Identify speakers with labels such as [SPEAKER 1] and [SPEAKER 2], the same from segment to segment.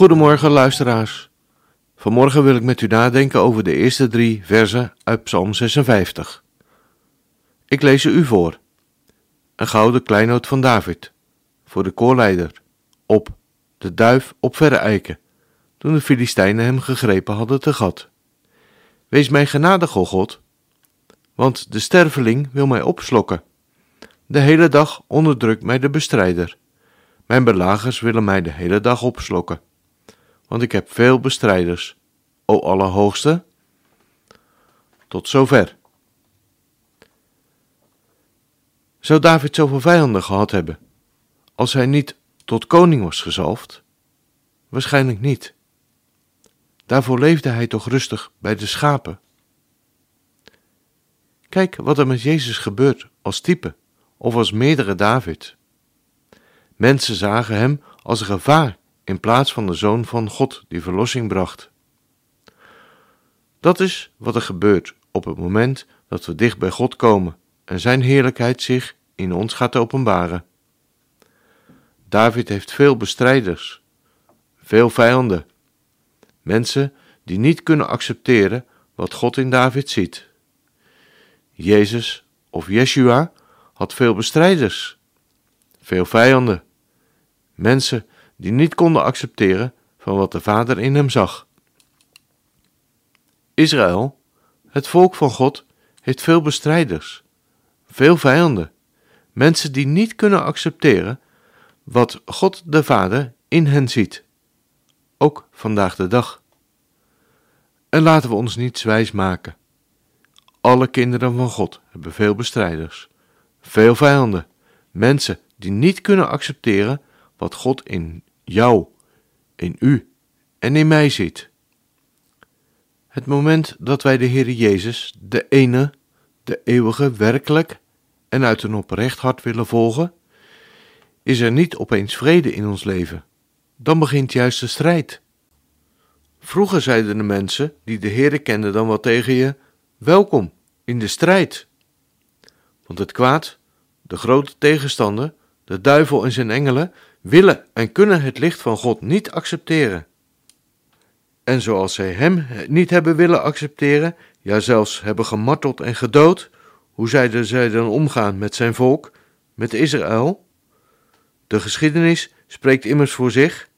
[SPEAKER 1] Goedemorgen luisteraars. Vanmorgen wil ik met u nadenken over de eerste drie versen uit Psalm 56. Ik lees ze u voor. Een gouden kleinoot van David, voor de koorleider, op de duif op verre eiken, toen de Filistijnen hem gegrepen hadden te gat. Wees mij genadig, o God, want de sterveling wil mij opslokken. De hele dag onderdrukt mij de bestrijder. Mijn belagers willen mij de hele dag opslokken want ik heb veel bestrijders, o Allerhoogste. Tot zover. Zou David zoveel vijanden gehad hebben als hij niet tot koning was gezalfd? Waarschijnlijk niet. Daarvoor leefde hij toch rustig bij de schapen. Kijk wat er met Jezus gebeurt als type of als meerdere David. Mensen zagen hem als een gevaar in plaats van de Zoon van God die verlossing bracht. Dat is wat er gebeurt op het moment dat we dicht bij God komen en Zijn heerlijkheid zich in ons gaat openbaren. David heeft veel bestrijders, veel vijanden, mensen die niet kunnen accepteren wat God in David ziet. Jezus of Yeshua had veel bestrijders, veel vijanden, mensen die niet konden accepteren van wat de Vader in hem zag. Israël, het volk van God, heeft veel bestrijders, veel vijanden, mensen die niet kunnen accepteren wat God de Vader in hen ziet, ook vandaag de dag. En laten we ons niet wijs maken. Alle kinderen van God hebben veel bestrijders, veel vijanden, mensen die niet kunnen accepteren wat God in jou, in u en in mij ziet. Het moment dat wij de Heer Jezus, de ene, de eeuwige, werkelijk en uit een oprecht hart willen volgen, is er niet opeens vrede in ons leven. Dan begint juist de strijd. Vroeger zeiden de mensen die de Heer kenden dan wat tegen je: Welkom in de strijd. Want het kwaad, de grote tegenstander, de duivel en zijn engelen, willen en kunnen het licht van God niet accepteren. En zoals zij Hem niet hebben willen accepteren, ja zelfs hebben gemarteld en gedood, hoe zouden zij dan omgaan met zijn volk, met Israël? De geschiedenis spreekt immers voor zich.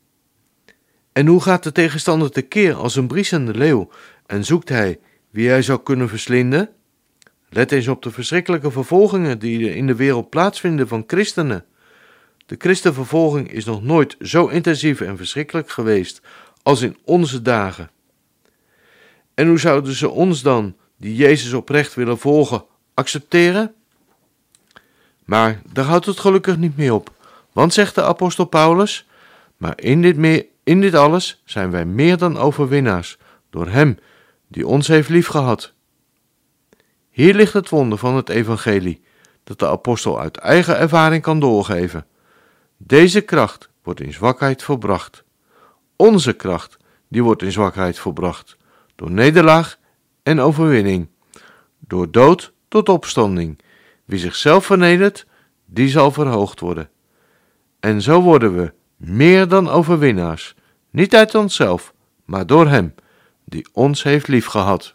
[SPEAKER 1] En hoe gaat de tegenstander tekeer als een briesende leeuw en zoekt hij wie hij zou kunnen verslinden? Let eens op de verschrikkelijke vervolgingen die in de wereld plaatsvinden van christenen. De christenvervolging is nog nooit zo intensief en verschrikkelijk geweest als in onze dagen. En hoe zouden ze ons dan, die Jezus oprecht willen volgen, accepteren? Maar daar houdt het gelukkig niet mee op, want zegt de apostel Paulus: Maar in dit, meer, in dit alles zijn wij meer dan overwinnaars door Hem die ons heeft liefgehad. Hier ligt het wonder van het Evangelie, dat de apostel uit eigen ervaring kan doorgeven. Deze kracht wordt in zwakheid volbracht. Onze kracht, die wordt in zwakheid volbracht. Door nederlaag en overwinning. Door dood tot opstanding. Wie zichzelf vernedert, die zal verhoogd worden. En zo worden we meer dan overwinnaars. Niet uit onszelf, maar door Hem, die ons heeft liefgehad.